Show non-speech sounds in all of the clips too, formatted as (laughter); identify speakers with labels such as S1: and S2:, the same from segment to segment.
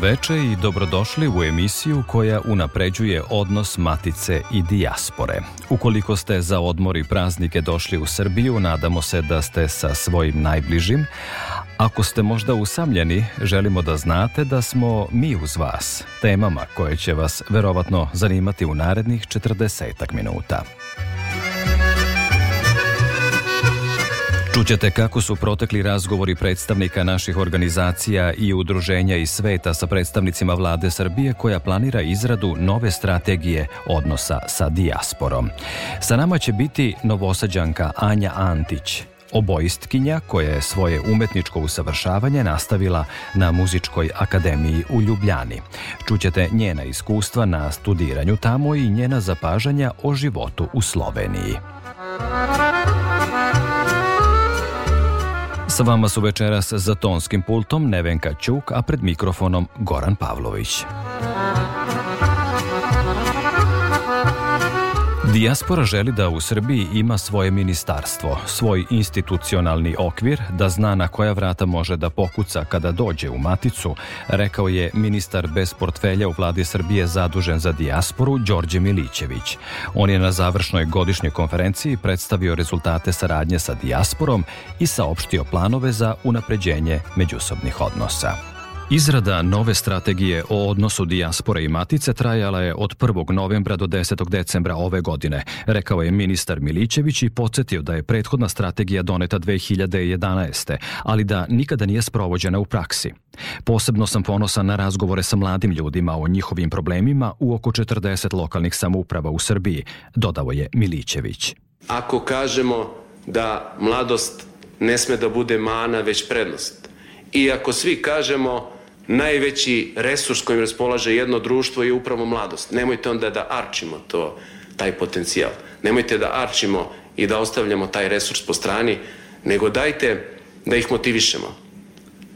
S1: Veče i dobrodošli u emisiju koja unapređuje odnos matice i dijaspore. Ukoliko ste za odmor i praznike došli u Srbiju, nadamo se da ste sa svojim najbližim. Ako ste možda usamljeni, želimo da znate da smo mi uz vas, temama koje će vas verovatno zanimati u narednih 40 minuta. Čućete kako su protekli razgovori predstavnika naših organizacija i udruženja iz sveta sa predstavnicima vlade Srbije koja planira izradu nove strategije odnosa sa dijasporom. Sa nama će biti novosađanka Anja Antić, obojistkinja koja je svoje umetničko usavršavanje nastavila na Muzičkoj akademiji u Ljubljani. Čućete njena iskustva na studiranju tamo i njena zapažanja o životu u Sloveniji. Sa vama su večeras za tonskim pultom Nevenka Ćuk, a pred mikrofonom Goran Pavlović. Dijaspora želi da u Srbiji ima svoje ministarstvo, svoj institucionalni okvir, da zna na koja vrata može da pokuca kada dođe u Maticu, rekao je ministar bez portfelja u vladi Srbije zadužen za dijasporu Đorđe Milićević. On je na završnoj godišnjoj konferenciji predstavio rezultate saradnje sa dijasporom i saopštio planove za unapređenje međusobnih odnosa. Izrada nove strategije o odnosu dijaspore i matice trajala je od 1. novembra do 10. decembra ove godine, rekao je ministar Milićević i podsjetio da je prethodna strategija doneta 2011. ali da nikada nije sprovođena u praksi. Posebno sam ponosan na razgovore sa mladim ljudima o njihovim problemima u oko 40 lokalnih samouprava u Srbiji, dodao je Milićević.
S2: Ako kažemo da mladost ne sme da bude mana, već prednost, i ako svi kažemo najveći resurs kojim raspolaže jedno društvo je upravo mladost. Nemojte onda da arčimo to, taj potencijal. Nemojte da arčimo i da ostavljamo taj resurs po strani, nego dajte da ih motivišemo.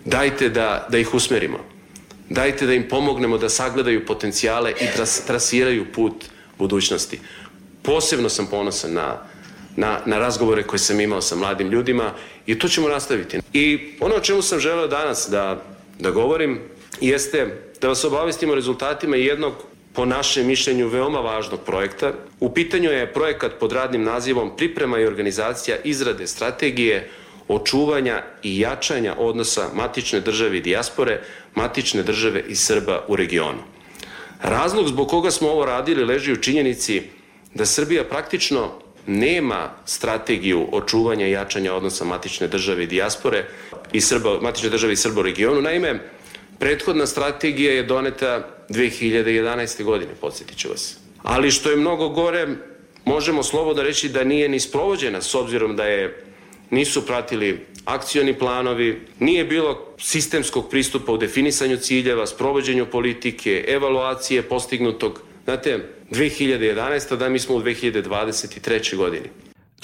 S2: Dajte da, da ih usmerimo. Dajte da im pomognemo da sagledaju potencijale i tras, trasiraju put budućnosti. Posebno sam ponosan na, na, na razgovore koje sam imao sa mladim ljudima i to ćemo nastaviti. I ono o čemu sam želeo danas da da govorim jeste da vas obavestimo rezultatima jednog po našem mišljenju veoma važnog projekta. U pitanju je projekat pod radnim nazivom Priprema i organizacija izrade strategije očuvanja i jačanja odnosa matične države i dijaspore, matične države i Srba u regionu. Razlog zbog koga smo ovo radili leži u činjenici da Srbija praktično nema strategiju očuvanja i jačanja odnosa matične države i dijaspore i Srba, matične države i Srba u regionu. Naime, prethodna strategija je doneta 2011. godine, podsjetit ću vas. Ali što je mnogo gore, možemo slobodno reći da nije ni sprovođena s obzirom da je nisu pratili akcioni planovi, nije bilo sistemskog pristupa u definisanju ciljeva, sprovođenju politike, evaluacije postignutog. Znate, 2011. da mi smo u 2023. godini.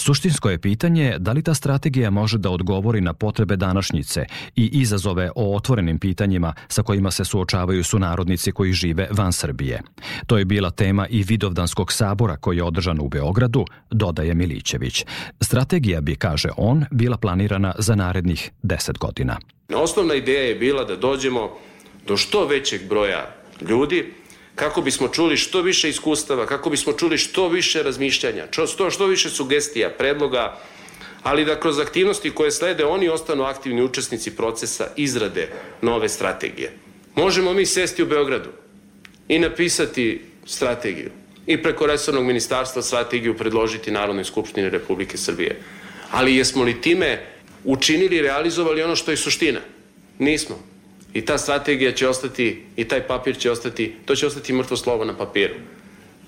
S1: Suštinsko je pitanje da li ta strategija može da odgovori na potrebe današnjice i izazove o otvorenim pitanjima sa kojima se suočavaju sunarodnici koji žive van Srbije. To je bila tema i Vidovdanskog sabora koji je održan u Beogradu, dodaje Milićević. Strategija bi, kaže on, bila planirana za narednih 10 godina.
S2: Osnovna ideja je bila da dođemo do što većeg broja ljudi kako bismo čuli što više iskustava, kako bismo čuli što više razmišljanja, što, što više sugestija, predloga, ali da kroz aktivnosti koje slede oni ostanu aktivni učesnici procesa izrade nove strategije. Možemo mi sesti u Beogradu i napisati strategiju i preko resornog ministarstva strategiju predložiti Narodnoj skupštini Republike Srbije. Ali jesmo li time učinili realizovali ono što je suština? Nismo. I ta strategija će ostati, i taj papir će ostati, to će ostati mrtvo slovo na papiru.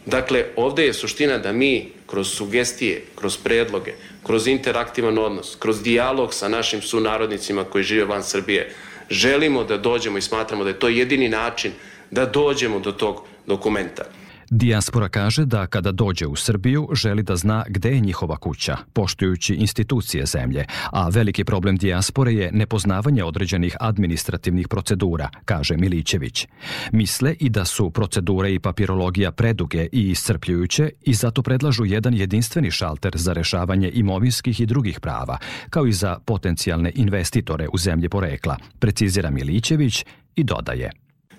S2: Dakle, ovde je suština da mi kroz sugestije, kroz predloge, kroz interaktivan odnos, kroz dijalog sa našim sunarodnicima koji žive van Srbije, želimo da dođemo i smatramo da je to jedini način da dođemo do tog dokumenta.
S1: Dijaspora kaže da kada dođe u Srbiju želi da zna gde je njihova kuća, poštujući institucije zemlje, a veliki problem dijaspore je nepoznavanje određenih administrativnih procedura, kaže Milićević. Misle i da su procedure i papirologija preduge i iscrpljujuće i zato predlažu jedan jedinstveni šalter za rešavanje imovinskih i drugih prava, kao i za potencijalne investitore u zemlji porekla, precizira Milićević i dodaje.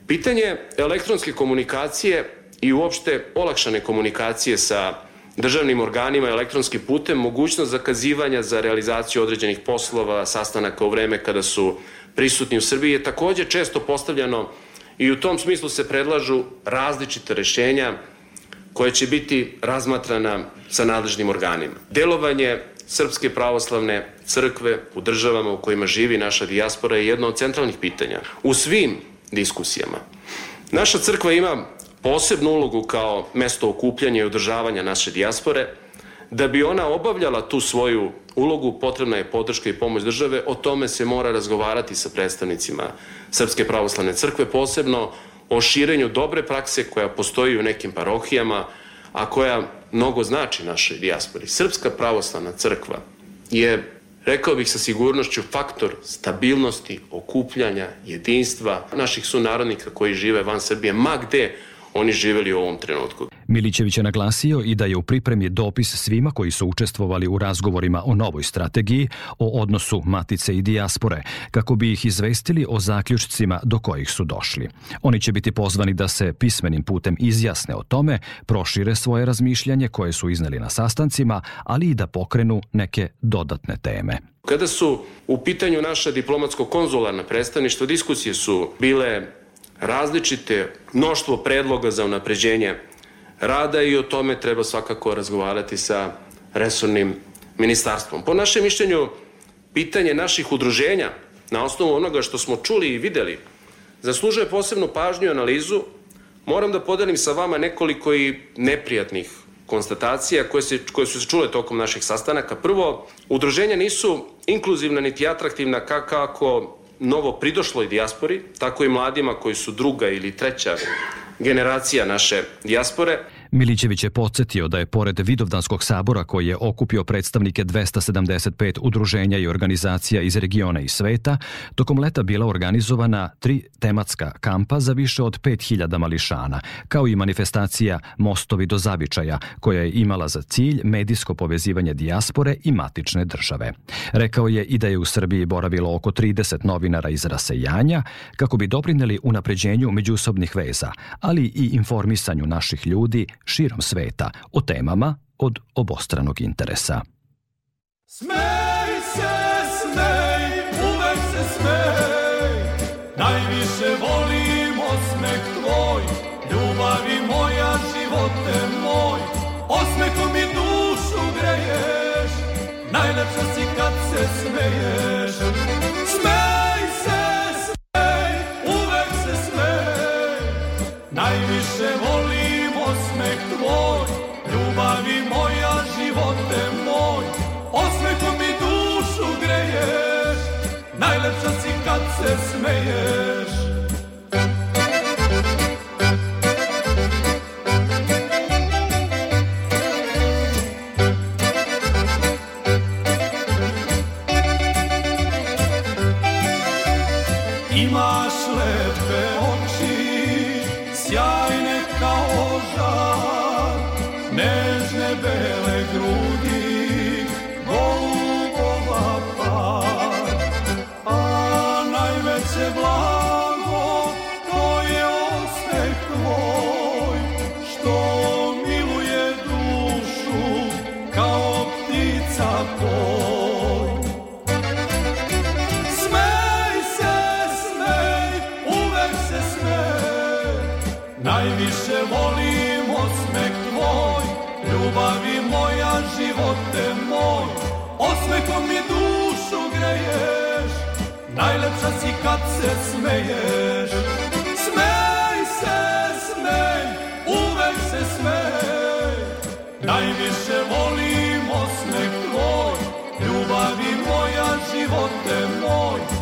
S2: Pitanje elektronske komunikacije i uopšte olakšane komunikacije sa državnim organima elektronskim putem, mogućnost zakazivanja za realizaciju određenih poslova, sastanaka u vreme kada su prisutni u Srbiji je takođe često postavljano i u tom smislu se predlažu različite rešenja koje će biti razmatrana sa nadležnim organima. Delovanje Srpske pravoslavne crkve u državama u kojima živi naša dijaspora je jedno od centralnih pitanja. U svim diskusijama. Naša crkva ima posebnu ulogu kao mesto okupljanja i održavanja naše dijaspore, da bi ona obavljala tu svoju ulogu, potrebna je podrška i pomoć države, o tome se mora razgovarati sa predstavnicima Srpske pravoslavne crkve, posebno o širenju dobre prakse koja postoji u nekim parohijama, a koja mnogo znači našoj dijaspori. Srpska pravoslavna crkva je, rekao bih sa sigurnošću, faktor stabilnosti, okupljanja, jedinstva naših sunarodnika koji žive van Srbije, ma gde oni živeli u ovom trenutku.
S1: Milićević je naglasio i da je u pripremi dopis svima koji su učestvovali u razgovorima o novoj strategiji, o odnosu matice i dijaspore, kako bi ih izvestili o zaključcima do kojih su došli. Oni će biti pozvani da se pismenim putem izjasne o tome, prošire svoje razmišljanje koje su izneli na sastancima, ali i da pokrenu neke dodatne teme.
S2: Kada su u pitanju naša diplomatsko-konzularna predstavništva, diskusije su bile različite mnoštvo predloga za unapređenje rada i o tome treba svakako razgovarati sa resornim ministarstvom. Po našem mišljenju, pitanje naših udruženja na osnovu onoga što smo čuli i videli zaslužuje posebnu pažnju i analizu. Moram da podelim sa vama nekoliko i neprijatnih konstatacija koje, se, koje su se čule tokom naših sastanaka. Prvo, udruženja nisu inkluzivna niti atraktivna kako novo pridošloj dijaspori, tako i mladima koji su druga ili treća generacija naše dijaspore.
S1: Milićević je podsjetio da je pored Vidovdanskog sabora koji je okupio predstavnike 275 udruženja i organizacija iz regiona i sveta, tokom leta bila organizovana tri tematska kampa za više od 5000 mališana, kao i manifestacija Mostovi do zavičaja, koja je imala za cilj medijsko povezivanje dijaspore i matične države. Rekao je i da je u Srbiji boravilo oko 30 novinara iz rasejanja, kako bi doprineli unapređenju međusobnih veza, ali i informisanju naših ljudi širom sveta o temama od obostranog interesa.
S3: Smej se, najviše volim osmeh tvoj, ljubavi moja, živote moj, osmehom mi dušu greješ, najlepša si kad se smeješ. Smej se, smej, uvek se smej, najviše volim osmeh tvoj, ljubavi moja, živote moj,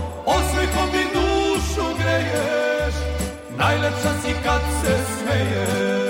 S3: najlepša si kad se smeješ.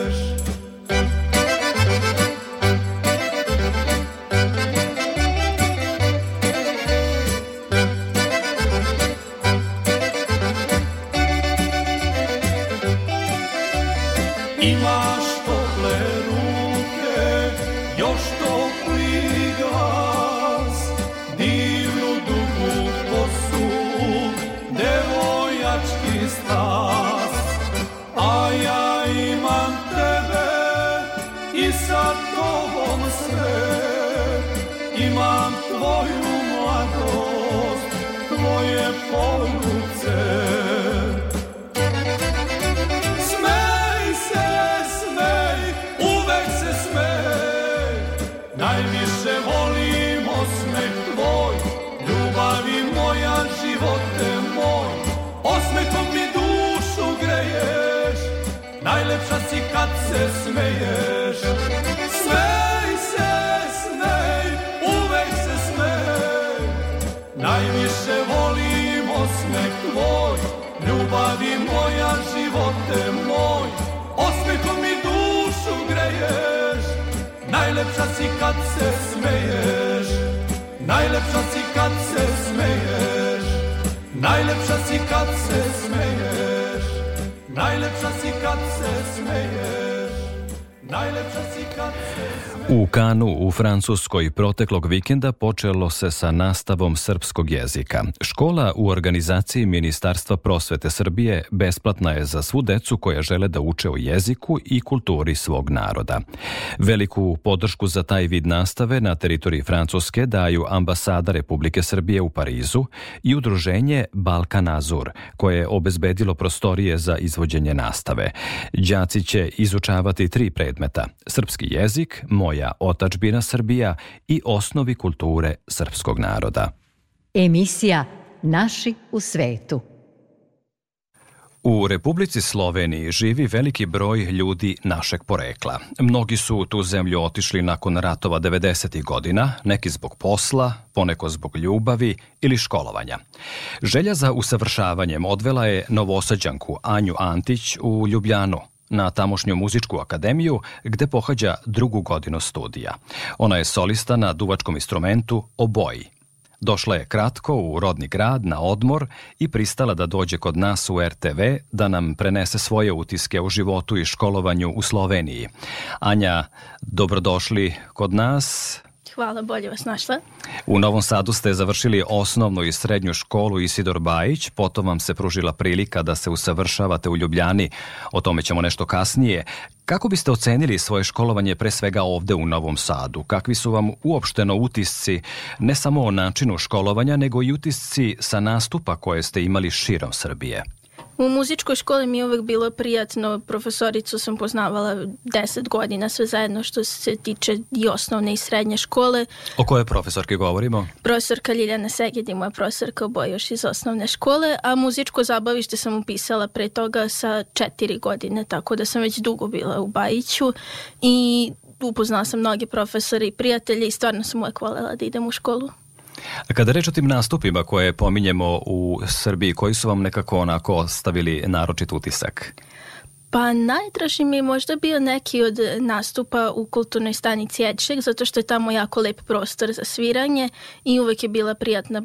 S3: Smeješ. Smej se, smej, uvek se smej, najviše volim osmeh tvoj, ljubavi moja, živote moj, osmehom mi dušu greješ, najlepša si kad se smeješ, najlepša si kad se smeješ, najlepša si kad se smeješ, najlepša si kad se smeješ,
S1: U Kanu u Francuskoj proteklog vikenda počelo se sa nastavom srpskog jezika. Škola u organizaciji Ministarstva prosvete Srbije besplatna je za svu decu koja žele da uče o jeziku i kulturi svog naroda. Veliku podršku za taj vid nastave na teritoriji Francuske daju ambasada Republike Srbije u Parizu i udruženje Balkan Azur, koje je obezbedilo prostorije za izvođenje nastave. Đaci će izučavati tri predmeta – srpski jezik, moja otačbina Srbija i osnovi kulture srpskog naroda.
S4: Emisija Naši u svetu.
S1: U Republici Sloveniji živi veliki broj ljudi našeg porekla. Mnogi su u tu zemlju otišli nakon ratova 90. godina, neki zbog posla, poneko zbog ljubavi ili školovanja. Želja za usavršavanjem odvela je novosađanku Anju Antić u Ljubljanu, na tamošnju muzičku akademiju gde pohađa drugu godinu studija. Ona je solista na duvačkom instrumentu oboji. Došla je kratko u rodni grad na odmor i pristala da dođe kod nas u RTV da nam prenese svoje utiske o životu i školovanju u Sloveniji. Anja, dobrodošli kod nas.
S5: Hvala, bolje vas našla.
S1: U Novom Sadu ste završili osnovnu i srednju školu Isidor Bajić, potom vam se pružila prilika da se usavršavate u Ljubljani, o tome ćemo nešto kasnije. Kako biste ocenili svoje školovanje pre svega ovde u Novom Sadu? Kakvi su vam uopšteno utisci ne samo o načinu školovanja, nego i utisci sa nastupa koje ste imali širom Srbije?
S5: U muzičkoj školi mi je uvek bilo prijatno, profesoricu sam poznavala 10 godina sve zajedno što se tiče i osnovne i srednje škole.
S1: O kojoj profesorki govorimo?
S5: Profesorka Ljiljana Seged i moja profesorka oboje još iz osnovne škole, a muzičko zabavište sam upisala pre toga sa četiri godine, tako da sam već dugo bila u Bajiću i upoznala sam mnoge profesore i prijatelje i stvarno sam uvek volela da idem u školu.
S1: Kada reč o tim nastupima koje pominjemo u Srbiji, koji su vam nekako onako stavili naročit utisak?
S5: Pa najdraži mi je možda bio neki od nastupa u kulturnoj stanici Edšek, zato što je tamo jako lep prostor za sviranje i uvek je bila prijatna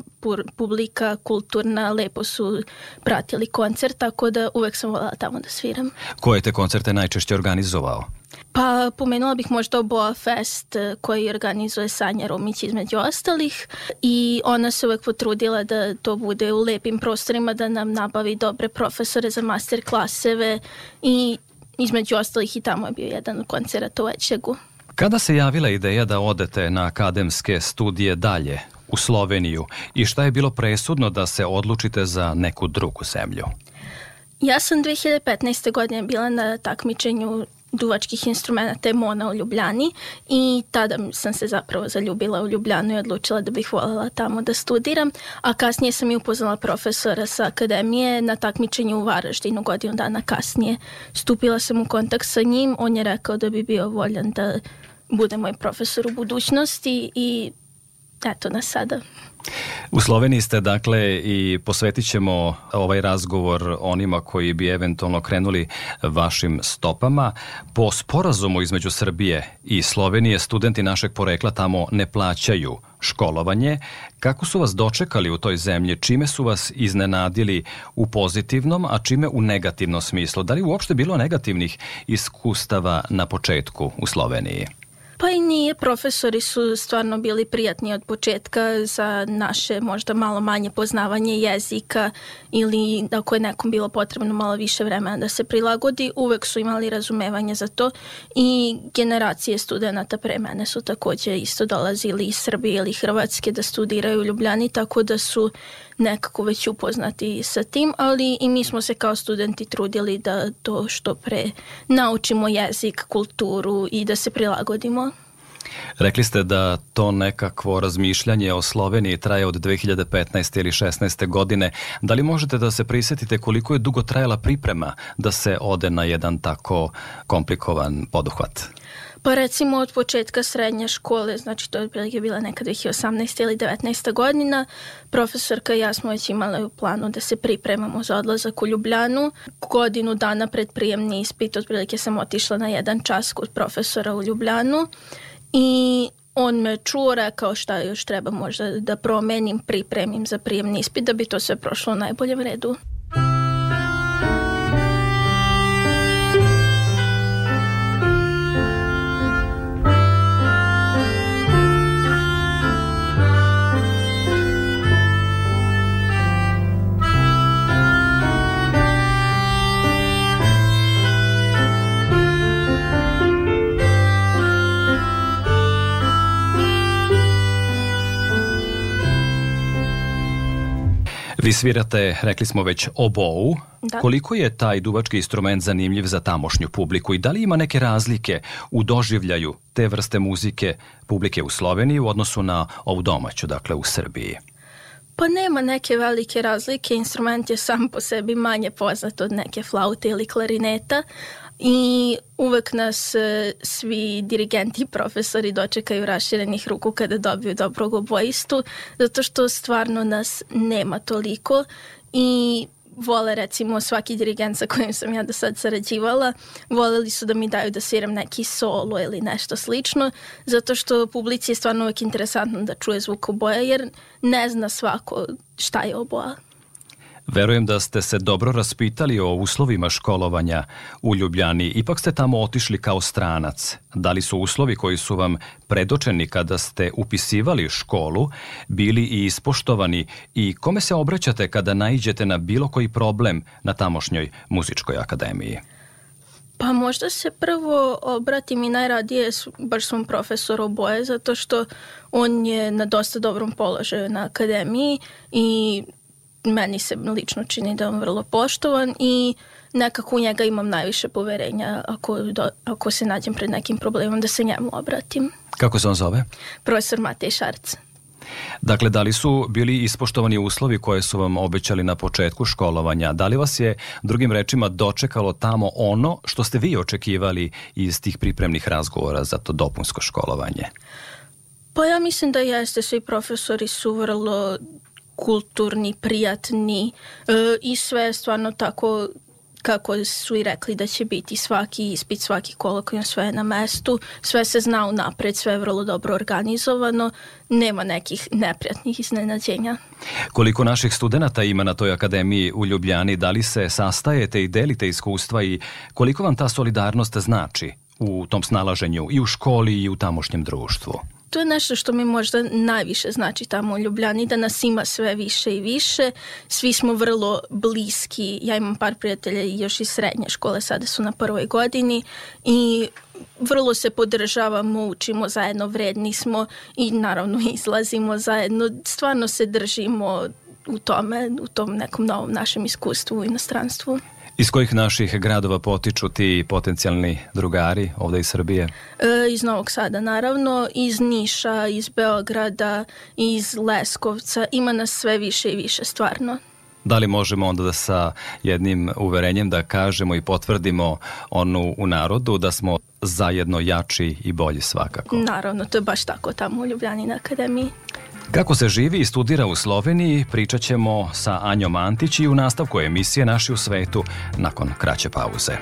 S5: publika, kulturna, lepo su pratili koncert, tako da uvek sam voljela tamo da sviram.
S1: Koje te koncerte najčešće organizovao?
S5: Pa pomenula bih možda Boa Fest koji organizuje Sanja Romić između ostalih i ona se uvek potrudila da to bude u lepim prostorima, da nam nabavi dobre profesore za master klaseve i između ostalih i tamo je bio jedan koncert u Ečegu.
S1: Kada se javila ideja da odete na akademske studije dalje u Sloveniju i šta je bilo presudno da se odlučite za neku drugu zemlju?
S5: Ja sam 2015. godine bila na takmičenju duvačkih instrumenta Mona u Ljubljani i tada sam se zapravo zaljubila u Ljubljanu i odlučila da bih voljela tamo da studiram, a kasnije sam i upoznala profesora sa akademije na takmičenju u Varaždinu godinu dana kasnije. Stupila sam u kontakt sa njim, on je rekao da bi bio voljan da bude moj profesor u budućnosti i eto nas sada.
S1: U Sloveniji ste dakle i posvetit ćemo ovaj razgovor onima koji bi eventualno krenuli vašim stopama. Po sporazumu između Srbije i Slovenije studenti našeg porekla tamo ne plaćaju školovanje. Kako su vas dočekali u toj zemlji? Čime su vas iznenadili u pozitivnom, a čime u negativnom smislu? Da li uopšte bilo negativnih iskustava na početku u Sloveniji?
S5: Pa i nije, profesori su stvarno bili prijatni od početka za naše možda malo manje poznavanje jezika ili ako je nekom bilo potrebno malo više vremena da se prilagodi, uvek su imali razumevanje za to i generacije studenta pre mene su takođe isto dolazili iz Srbije ili Hrvatske da studiraju u Ljubljani, tako da su nekako već upoznati sa tim, ali i mi smo se kao studenti trudili da to što pre naučimo jezik, kulturu i da se prilagodimo.
S1: Rekli ste da to nekakvo razmišljanje o Sloveniji traje od 2015. ili 16. godine. Da li možete da se prisetite koliko je dugo trajala priprema da se ode na jedan tako komplikovan poduhvat?
S5: Pa recimo od početka srednje škole, znači to je bila neka 2018. ili 19. godina, profesorka i ja smo već imali u planu da se pripremamo za odlazak u Ljubljanu. Godinu dana pred prijemni ispit, otprilike sam otišla na jedan čas kod profesora u Ljubljanu i on me čuo, rekao šta još treba možda da promenim, pripremim za prijemni ispit da bi to sve prošlo u najboljem redu.
S1: Vi svirate, rekli smo već, obou. Da. Koliko je taj duvački instrument zanimljiv za tamošnju publiku i da li ima neke razlike u doživljaju te vrste muzike publike u Sloveniji u odnosu na ovu domaću, dakle u Srbiji?
S5: Pa nema neke velike razlike, instrument je sam po sebi manje poznat od neke flaute ili klarineta, i uvek nas e, svi dirigenti i profesori dočekaju raširenih ruku kada dobiju dobrog obojistu, zato što stvarno nas nema toliko i vole recimo svaki dirigent sa kojim sam ja do sad sarađivala, voleli su da mi daju da sviram neki solo ili nešto slično, zato što publici je stvarno uvek interesantno da čuje zvuk oboja, jer ne zna svako šta je oboja.
S1: Verujem da ste se dobro raspitali o uslovima školovanja u Ljubljani. Ipak ste tamo otišli kao stranac. Da li su uslovi koji su vam predočeni kada ste upisivali školu bili i ispoštovani i kome se obraćate kada naiđete na bilo koji problem na tamošnjoj muzičkoj akademiji?
S5: Pa možda se prvo obratim i najradije baš svom profesoru oboje, zato što on je na dosta dobrom položaju na akademiji i meni se lično čini da je on vrlo poštovan i nekako u njega imam najviše poverenja ako, do, ako se nađem pred nekim problemom da se njemu obratim.
S1: Kako se on zove?
S5: Profesor Matej Šarc.
S1: Dakle, da li su bili ispoštovani uslovi koje su vam obećali na početku školovanja? Da li vas je, drugim rečima, dočekalo tamo ono što ste vi očekivali iz tih pripremnih razgovora za to dopunsko školovanje?
S5: Pa ja mislim da jeste, svi profesori su vrlo kulturni, prijatni e, i sve stvarno tako kako su i rekli da će biti svaki ispit, svaki kolokvijum, sve je na mestu, sve se zna unapred, sve je vrlo dobro organizovano, nema nekih neprijatnih iznenađenja.
S1: Koliko naših studenta ima na toj akademiji u Ljubljani, da li se sastajete i delite iskustva i koliko vam ta solidarnost znači u tom snalaženju i u školi i u tamošnjem društvu?
S5: To je nešto što mi možda najviše znači tamo u Ljubljani, da nas ima sve više i više. Svi smo vrlo bliski. Ja imam par prijatelja još iz srednje škole, sada su na prvoj godini i vrlo se podržavamo, učimo zajedno, vredni smo i naravno (laughs) izlazimo zajedno. Stvarno se držimo u tome, u tom nekom novom našem iskustvu u inostranstvu.
S1: Iz kojih naših gradova potiču ti potencijalni drugari ovde iz Srbije?
S5: E, iz Novog Sada naravno, iz Niša, iz Beograda, iz Leskovca. Ima nas sve više i više stvarno.
S1: Da li možemo onda da sa jednim uverenjem da kažemo i potvrdimo onu u narodu da smo zajedno jači i bolji svakako?
S5: Naravno, to je baš tako tamo u Ljubljanin akademiji.
S1: Kako se živi i studira u Sloveniji, pričat ćemo sa Anjom Antić i u nastavku emisije Naši u svetu nakon kraće pauze.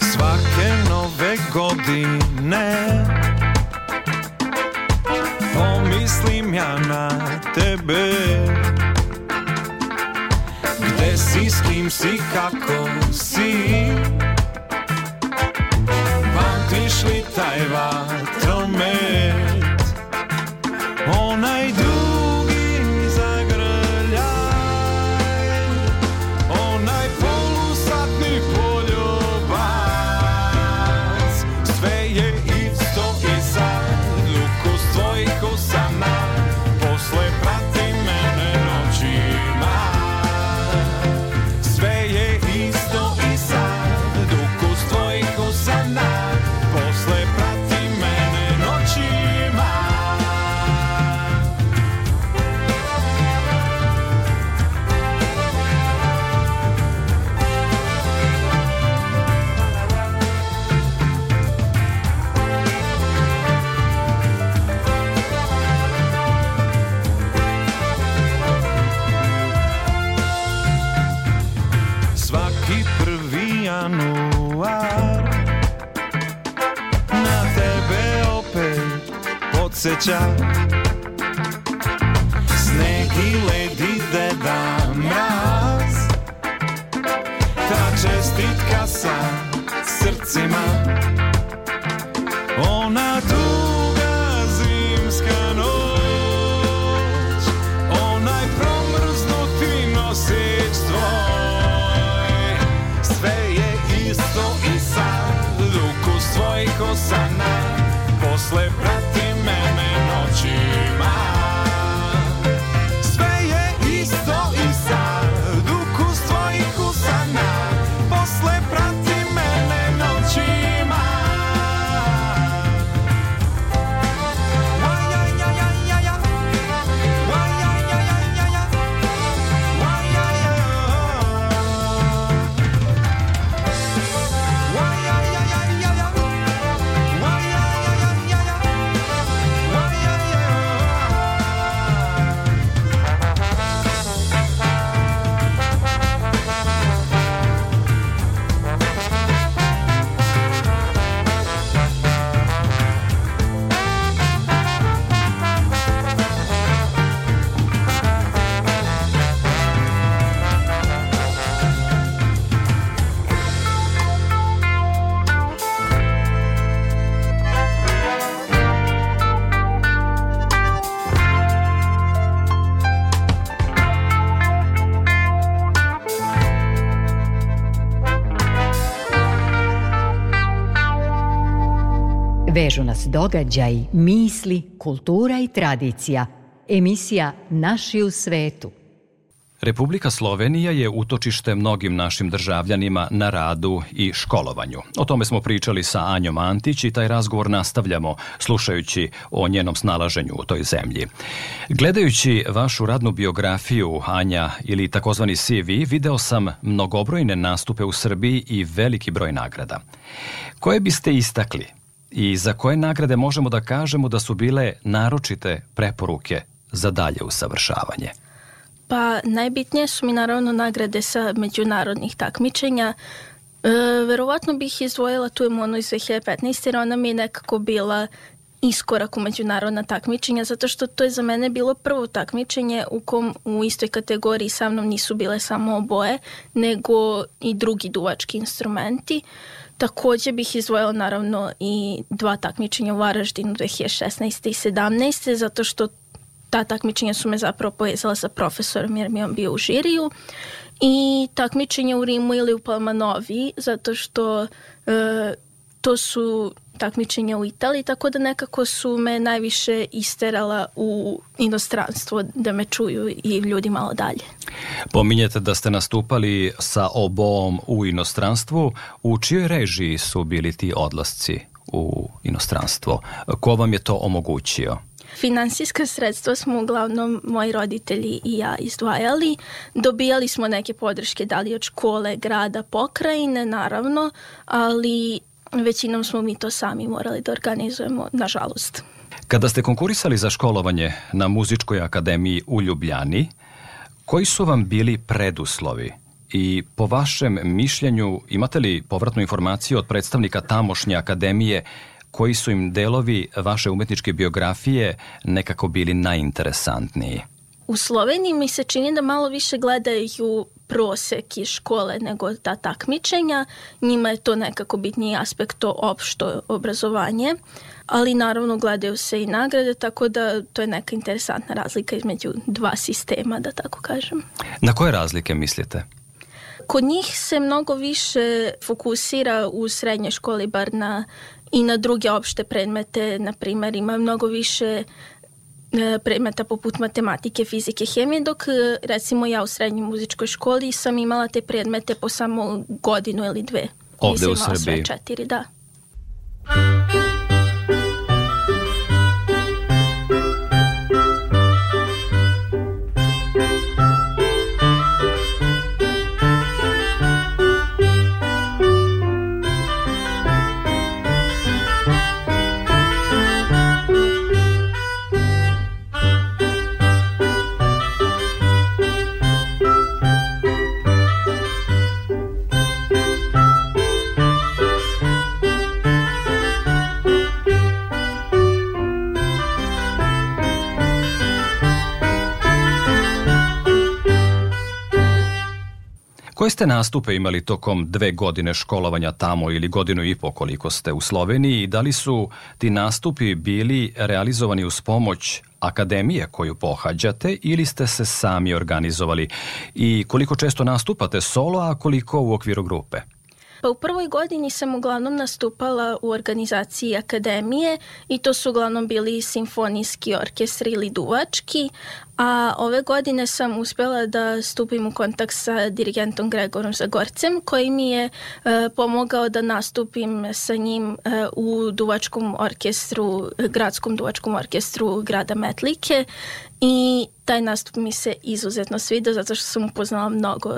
S6: Svake nove godine si, s kim si, kako si Posle prati
S4: Vežu nas događaj, misli, kultura i tradicija. Emisija Naši u svetu.
S1: Republika Slovenija je utočište mnogim našim državljanima na radu i školovanju. O tome smo pričali sa Anjom Antić i taj razgovor nastavljamo slušajući o njenom snalaženju u toj zemlji. Gledajući vašu radnu biografiju, Anja, ili takozvani CV, video sam mnogobrojne nastupe u Srbiji i veliki broj nagrada. Koje biste istakli i za koje nagrade možemo da kažemo da su bile naročite preporuke za dalje usavršavanje?
S5: Pa najbitnije su mi naravno nagrade sa međunarodnih takmičenja. E, verovatno bih izdvojila tu im onu iz 2015. jer ona mi je nekako bila iskorak u međunarodna takmičenja zato što to je za mene bilo prvo takmičenje u kom u istoj kategoriji sa mnom nisu bile samo oboje nego i drugi duvački instrumenti. Takođe bih izdvojila naravno i dva takmičenja u Varaždinu 2016. i 17. zato što ta takmičenja su me zapravo povezala sa profesorom jer mi je on bio u žiriju i takmičenja u Rimu ili u Palmanovi zato što e, to su takmičenja u Italiji, tako da nekako su me najviše isterala u inostranstvo da me čuju i ljudi malo dalje.
S1: Pominjete da ste nastupali sa oboom u inostranstvu. U čijoj režiji su bili ti odlasci u inostranstvo? Ko vam je to omogućio?
S5: Finansijska sredstva smo uglavnom moji roditelji i ja izdvajali. Dobijali smo neke podrške, da li od škole, grada, pokrajine, naravno, ali većinom smo mi to sami morali da organizujemo, nažalost.
S1: Kada ste konkurisali za školovanje na Muzičkoj akademiji u Ljubljani, koji su vam bili preduslovi i po vašem mišljenju imate li povratnu informaciju od predstavnika tamošnje akademije koji su im delovi vaše umetničke biografije nekako bili najinteresantniji?
S5: U Sloveniji mi se čini da malo više gledaju prosek iz škole nego ta takmičenja. Njima je to nekako bitniji aspekt, to opšto obrazovanje, ali naravno gledaju se i nagrade, tako da to je neka interesantna razlika između dva sistema, da tako kažem.
S1: Na koje razlike mislite?
S5: Kod njih se mnogo više fokusira u srednjoj školi, bar na i na druge opšte predmete, na primer ima mnogo više predmeta poput matematike, fizike, hemije, dok e, recimo ja u srednjoj muzičkoj školi sam imala te predmete po samo godinu ili dve.
S1: Ovde
S5: Nisam
S1: u Srbiji.
S5: Sve četiri, da.
S1: Koje ste nastupe imali tokom dve godine školovanja tamo ili godinu i po koliko ste u Sloveniji i da li su ti nastupi bili realizovani uz pomoć akademije koju pohađate ili ste se sami organizovali i koliko često nastupate solo, a koliko u okviru grupe?
S5: Pa u prvoj godini sam uglavnom nastupala u organizaciji akademije i to su uglavnom bili simfonijski orkestri ili duvački, a ove godine sam uspela da stupim u kontakt sa dirigentom Gregorom Zagorcem koji mi je e, pomogao da nastupim sa njim e, u duvačkom orkestru, gradskom duvačkom orkestru grada Metlike i taj nastup mi se izuzetno svidio zato što sam upoznala mnogo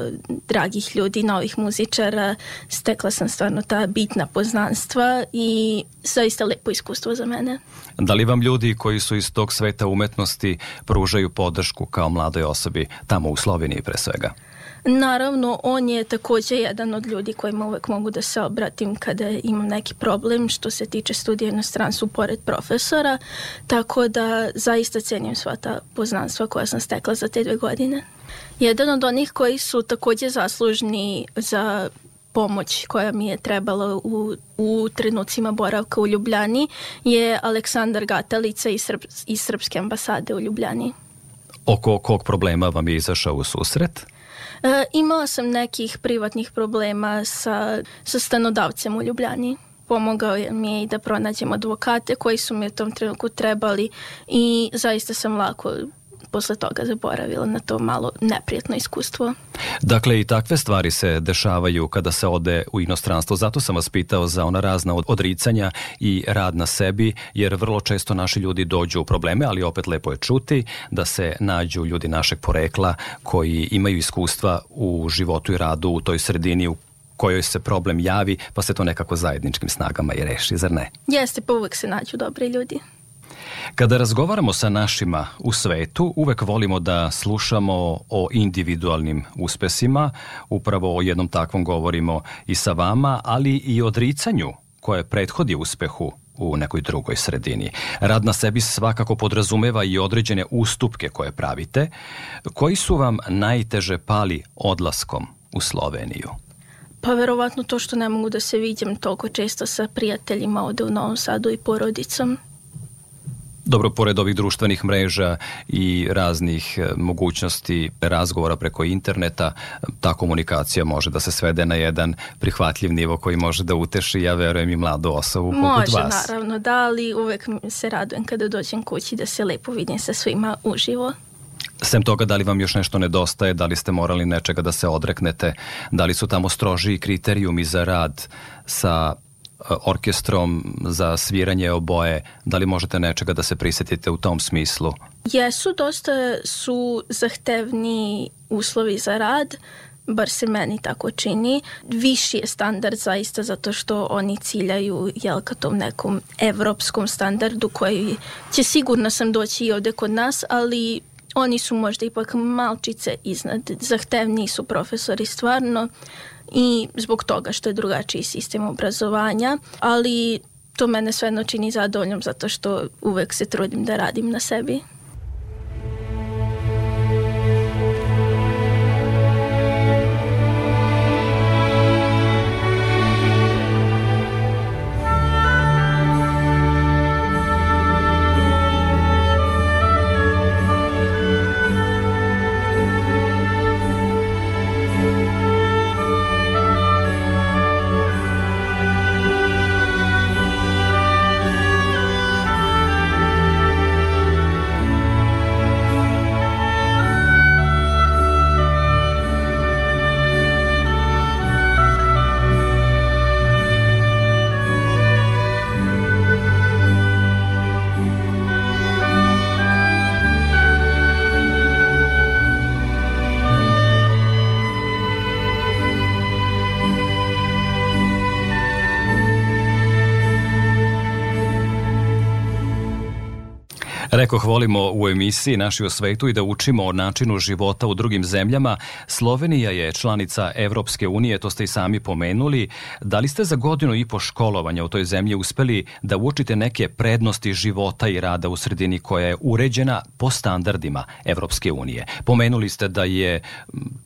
S5: dragih ljudi, novih muzičara, stekla sam stvarno ta bitna poznanstva i zaista lepo iskustvo za mene.
S1: Da li vam ljudi koji su iz tog sveta umetnosti pružaju podršku kao mladoj osobi tamo u Sloveniji pre svega?
S5: Naravno, on je takođe jedan od ljudi kojima uvek mogu da se obratim kada imam neki problem što se tiče studija inostranstvu pored profesora, tako da zaista cenim sva ta poznanstva koja sam stekla za te dve godine. Jedan od onih koji su takođe zaslužni za pomoć koja mi je trebala u, u trenucima boravka u Ljubljani je Aleksandar Gatalica iz, Srp, iz Srpske ambasade u Ljubljani.
S1: Oko kog problema vam je izašao u susret?
S5: E, imala sam nekih privatnih problema sa, sa stanodavcem u Ljubljani. Pomogao mi je i da pronađem advokate koji su mi u tom trenutku trebali i zaista sam lako posle toga zaboravila na to malo neprijatno iskustvo.
S1: Dakle, i takve stvari se dešavaju kada se ode u inostranstvo. Zato sam vas pitao za ona razna od- odricanja i rad na sebi, jer vrlo često naši ljudi dođu u probleme, ali opet lepo je čuti da se nađu ljudi našeg porekla koji imaju iskustva u životu i radu u toj sredini u kojoj se problem javi, pa se to nekako zajedničkim snagama i reši, zar ne?
S5: Jeste, pa uvek se nađu dobri ljudi.
S1: Kada razgovaramo sa našima u svetu, uvek volimo da slušamo o individualnim uspesima, upravo o jednom takvom govorimo i sa vama, ali i o odricanju koje prethodi uspehu u nekoj drugoj sredini. Rad na sebi svakako podrazumeva i određene ustupke koje pravite. Koji su vam najteže pali odlaskom u Sloveniju?
S5: Pa verovatno to što ne mogu da se viđem toliko često sa prijateljima ovde u Novom Sadu i porodicom.
S1: Dobro, pored ovih društvenih mreža i raznih e, mogućnosti razgovora preko interneta, ta komunikacija može da se svede na jedan prihvatljiv nivo koji može da uteši, ja verujem, i mladu osobu poput
S5: Može,
S1: vas.
S5: naravno, da, ali uvek se radujem kada dođem kući da se lepo vidim sa svima uživo.
S1: Sem toga, da li vam još nešto nedostaje, da li ste morali nečega da se odreknete, da li su tamo strožiji kriterijumi za rad sa orkestrom za sviranje oboje, da li možete nečega da se prisetite u tom smislu?
S5: Jesu, dosta su zahtevni uslovi za rad, bar se meni tako čini. Viši je standard zaista zato što oni ciljaju jel, ka tom nekom evropskom standardu koji će sigurno sam doći i ovde kod nas, ali oni su možda ipak malčice iznad. Zahtevniji su profesori stvarno i zbog toga što je drugačiji sistem obrazovanja, ali to mene svejedno čini zadovoljnom zato što uvek se trudim da radim na sebi.
S1: Rekoh, volimo u emisiji Naši o svetu i da učimo o načinu života u drugim zemljama. Slovenija je članica Evropske unije, to ste i sami pomenuli. Da li ste za godinu i po školovanja u toj zemlji uspeli da učite neke prednosti života i rada u sredini koja je uređena po standardima Evropske unije? Pomenuli ste da je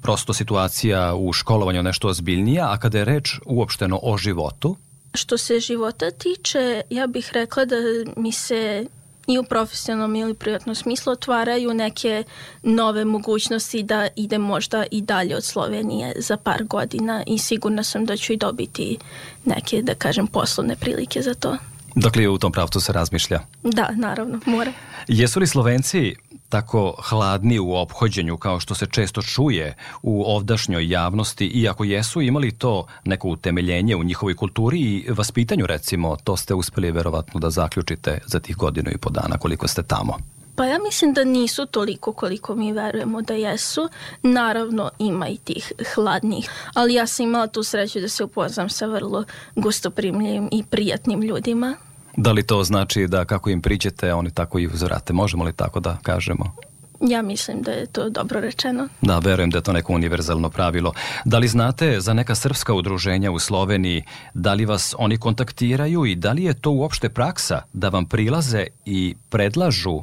S1: prosto situacija u školovanju nešto ozbiljnija, a kada je reč uopšteno o životu,
S5: Što se života tiče, ja bih rekla da mi se i u profesionalnom ili privatnom smislu otvaraju neke nove mogućnosti da ide možda i dalje od Slovenije za par godina i sigurna sam da ću i dobiti neke, da kažem, poslovne prilike za to.
S1: dakle u tom pravcu se razmišlja.
S5: Da, naravno, moram.
S1: Jesu li Slovenci tako hladni u ophođenju kao što se često čuje u ovdašnjoj javnosti i ako jesu imali to neko utemeljenje u njihovoj kulturi i vaspitanju recimo, to ste uspeli verovatno da zaključite za tih godinu i po dana koliko ste tamo.
S5: Pa ja mislim da nisu toliko koliko mi verujemo da jesu. Naravno ima i tih hladnih, ali ja sam imala tu sreću da se upoznam sa vrlo gostoprimljivim i prijatnim ljudima.
S1: Da li to znači da kako im priđete, oni tako i uzorate? Možemo li tako da kažemo?
S5: Ja mislim da je to dobro rečeno.
S1: Da, verujem da je to neko univerzalno pravilo. Da li znate za neka srpska udruženja u Sloveniji, da li vas oni kontaktiraju i da li je to uopšte praksa da vam prilaze i predlažu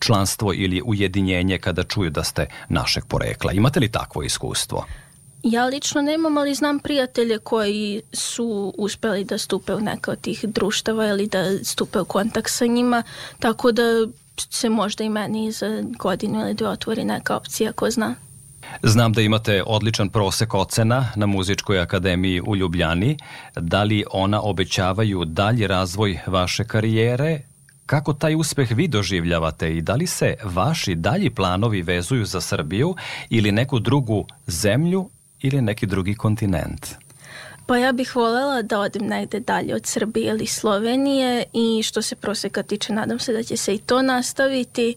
S1: članstvo ili ujedinjenje kada čuju da ste našeg porekla? Imate li takvo iskustvo?
S5: Ja lično nemam, ali znam prijatelje koji su uspeli da stupe u neka od tih društava ili da stupe u kontakt sa njima, tako da se možda i meni za godinu ili dve otvori neka opcija, ko zna.
S1: Znam da imate odličan prosek ocena na Muzičkoj akademiji u Ljubljani. Da li ona obećavaju dalji razvoj vaše karijere? Kako taj uspeh vi doživljavate i da li se vaši dalji planovi vezuju za Srbiju ili neku drugu zemlju ili neki drugi kontinent?
S5: Pa ja bih volela da odem negde dalje od Srbije ili Slovenije i što se proseka tiče, nadam se da će se i to nastaviti,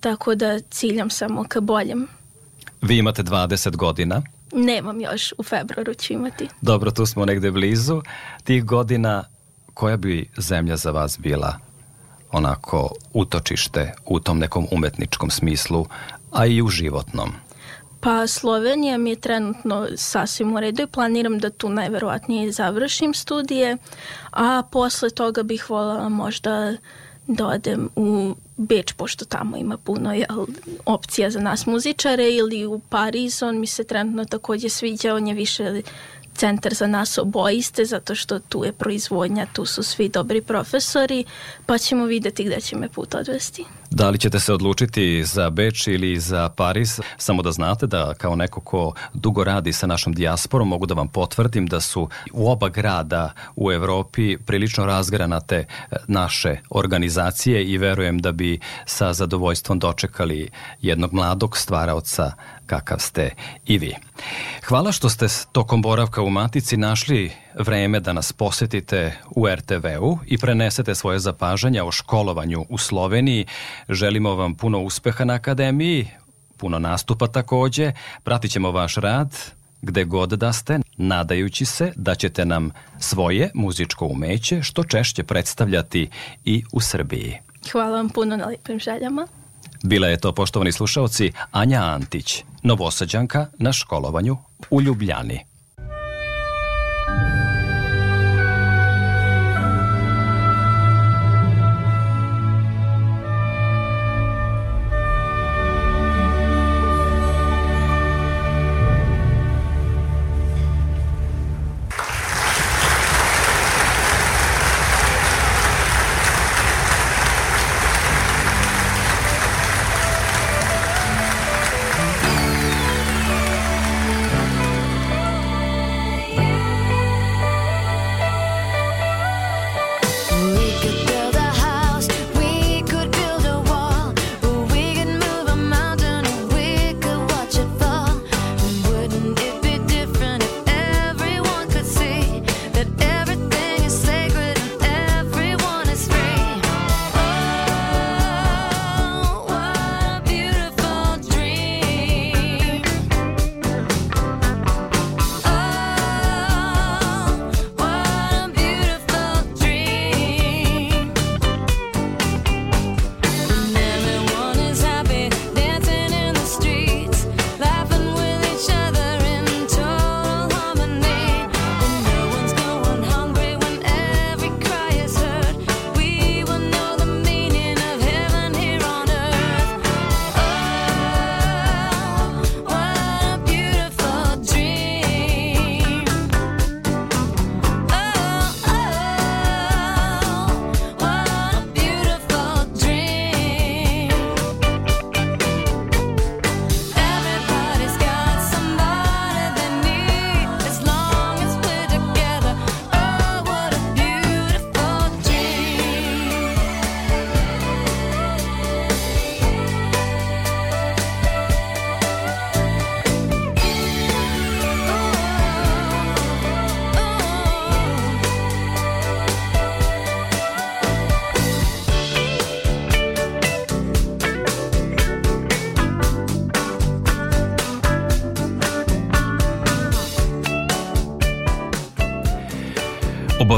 S5: tako da ciljam samo ka boljem.
S1: Vi imate 20 godina.
S5: Nemam još, u februaru ću imati.
S1: Dobro, tu smo negde blizu. Tih godina, koja bi zemlja za vas bila onako utočište u tom nekom umetničkom smislu, a i u životnom?
S5: Pa Slovenija mi je trenutno sasvim u redu i planiram da tu najverovatnije završim studije, a posle toga bih voljela možda da odem u Beč, pošto tamo ima puno jel, opcija za nas muzičare, ili u Pariz, on mi se trenutno takođe sviđa, on je više centar za nas oboiste, zato što tu je proizvodnja, tu su svi dobri profesori, pa ćemo videti gde će me put odvesti.
S1: Da li ćete se odlučiti za Beč ili za Pariz? Samo da znate da kao neko ko dugo radi sa našom dijasporom mogu da vam potvrdim da su u oba grada u Evropi prilično razgranate e, naše organizacije i verujem da bi sa zadovoljstvom dočekali jednog mladog stvaraoca kakav ste i vi. Hvala što ste tokom boravka u Matici našli vreme da nas posetite u RTV-u i prenesete svoje zapažanja o školovanju u Sloveniji. Želimo vam puno uspeha na akademiji, puno nastupa takođe. Pratit ćemo vaš rad gde god da ste, nadajući se da ćete nam svoje muzičko umeće što češće predstavljati i u Srbiji.
S5: Hvala vam puno na lepim željama.
S1: Bila je to, poštovani slušalci, Anja Antić, novosađanka na školovanju u Ljubljani.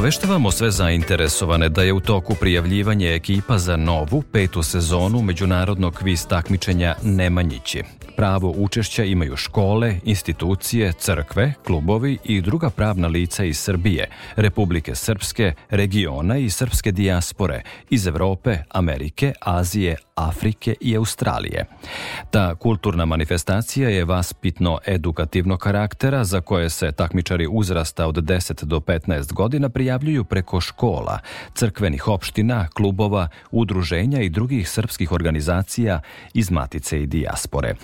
S1: Obaveštavamo sve zainteresovane da je u toku prijavljivanje ekipa za novu, petu sezonu međunarodnog kviz takmičenja Nemanjići. Pravo učešća imaju škole, institucije, crkve, klubovi i druga pravna lica iz Srbije, Republike Srpske, regiona i srpske dijaspore iz Evrope, Amerike, Azije, Afrike i Australije. Ta kulturna manifestacija je vaspitno edukativno karaktera za koje se takmičari uzrasta od 10 do 15 godina prijavljuju preko škola, crkvenih opština, klubova, udruženja i drugih srpskih organizacija iz Matice i dijaspore.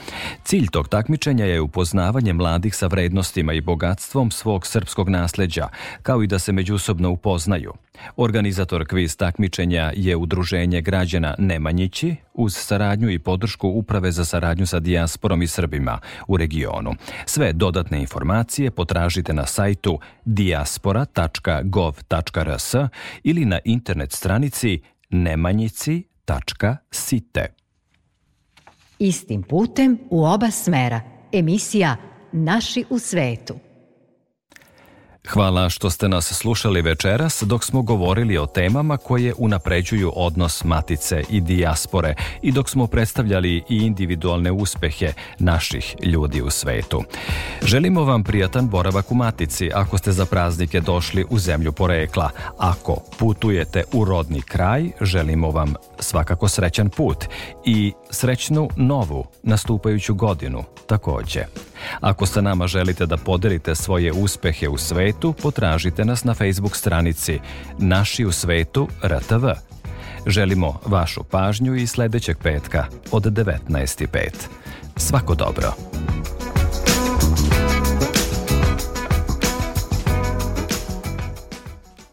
S1: Cilj tog takmičenja je upoznavanje mladih sa vrednostima i bogatstvom svog srpskog nasleđa, kao i da se međusobno upoznaju. Organizator kviz takmičenja je Udruženje građana Nemanjići uz saradnju i podršku Uprave za saradnju sa dijasporom i Srbima u regionu. Sve dodatne informacije potražite na sajtu diaspora.gov.rs ili na internet stranici nemanjici.site.
S4: Istim putem u oba smera. Emisija Naši u svetu.
S1: Hvala što ste nas slušali večeras dok smo govorili o temama koje unapređuju odnos matice i dijaspore i dok smo predstavljali i individualne uspehe naših ljudi u svetu. Želimo vam prijatan boravak u matici ako ste za praznike došli u zemlju porekla. Ako putujete u rodni kraj, želimo vam svakako srećan put i srećnu novu nastupajuću godinu takođe. Ako sa nama želite da podelite svoje uspehe u svetu, potražite nas na Facebook stranici Naši u svetu RTV. Želimo vašu pažnju i sledećeg petka od 19.05. Svako dobro.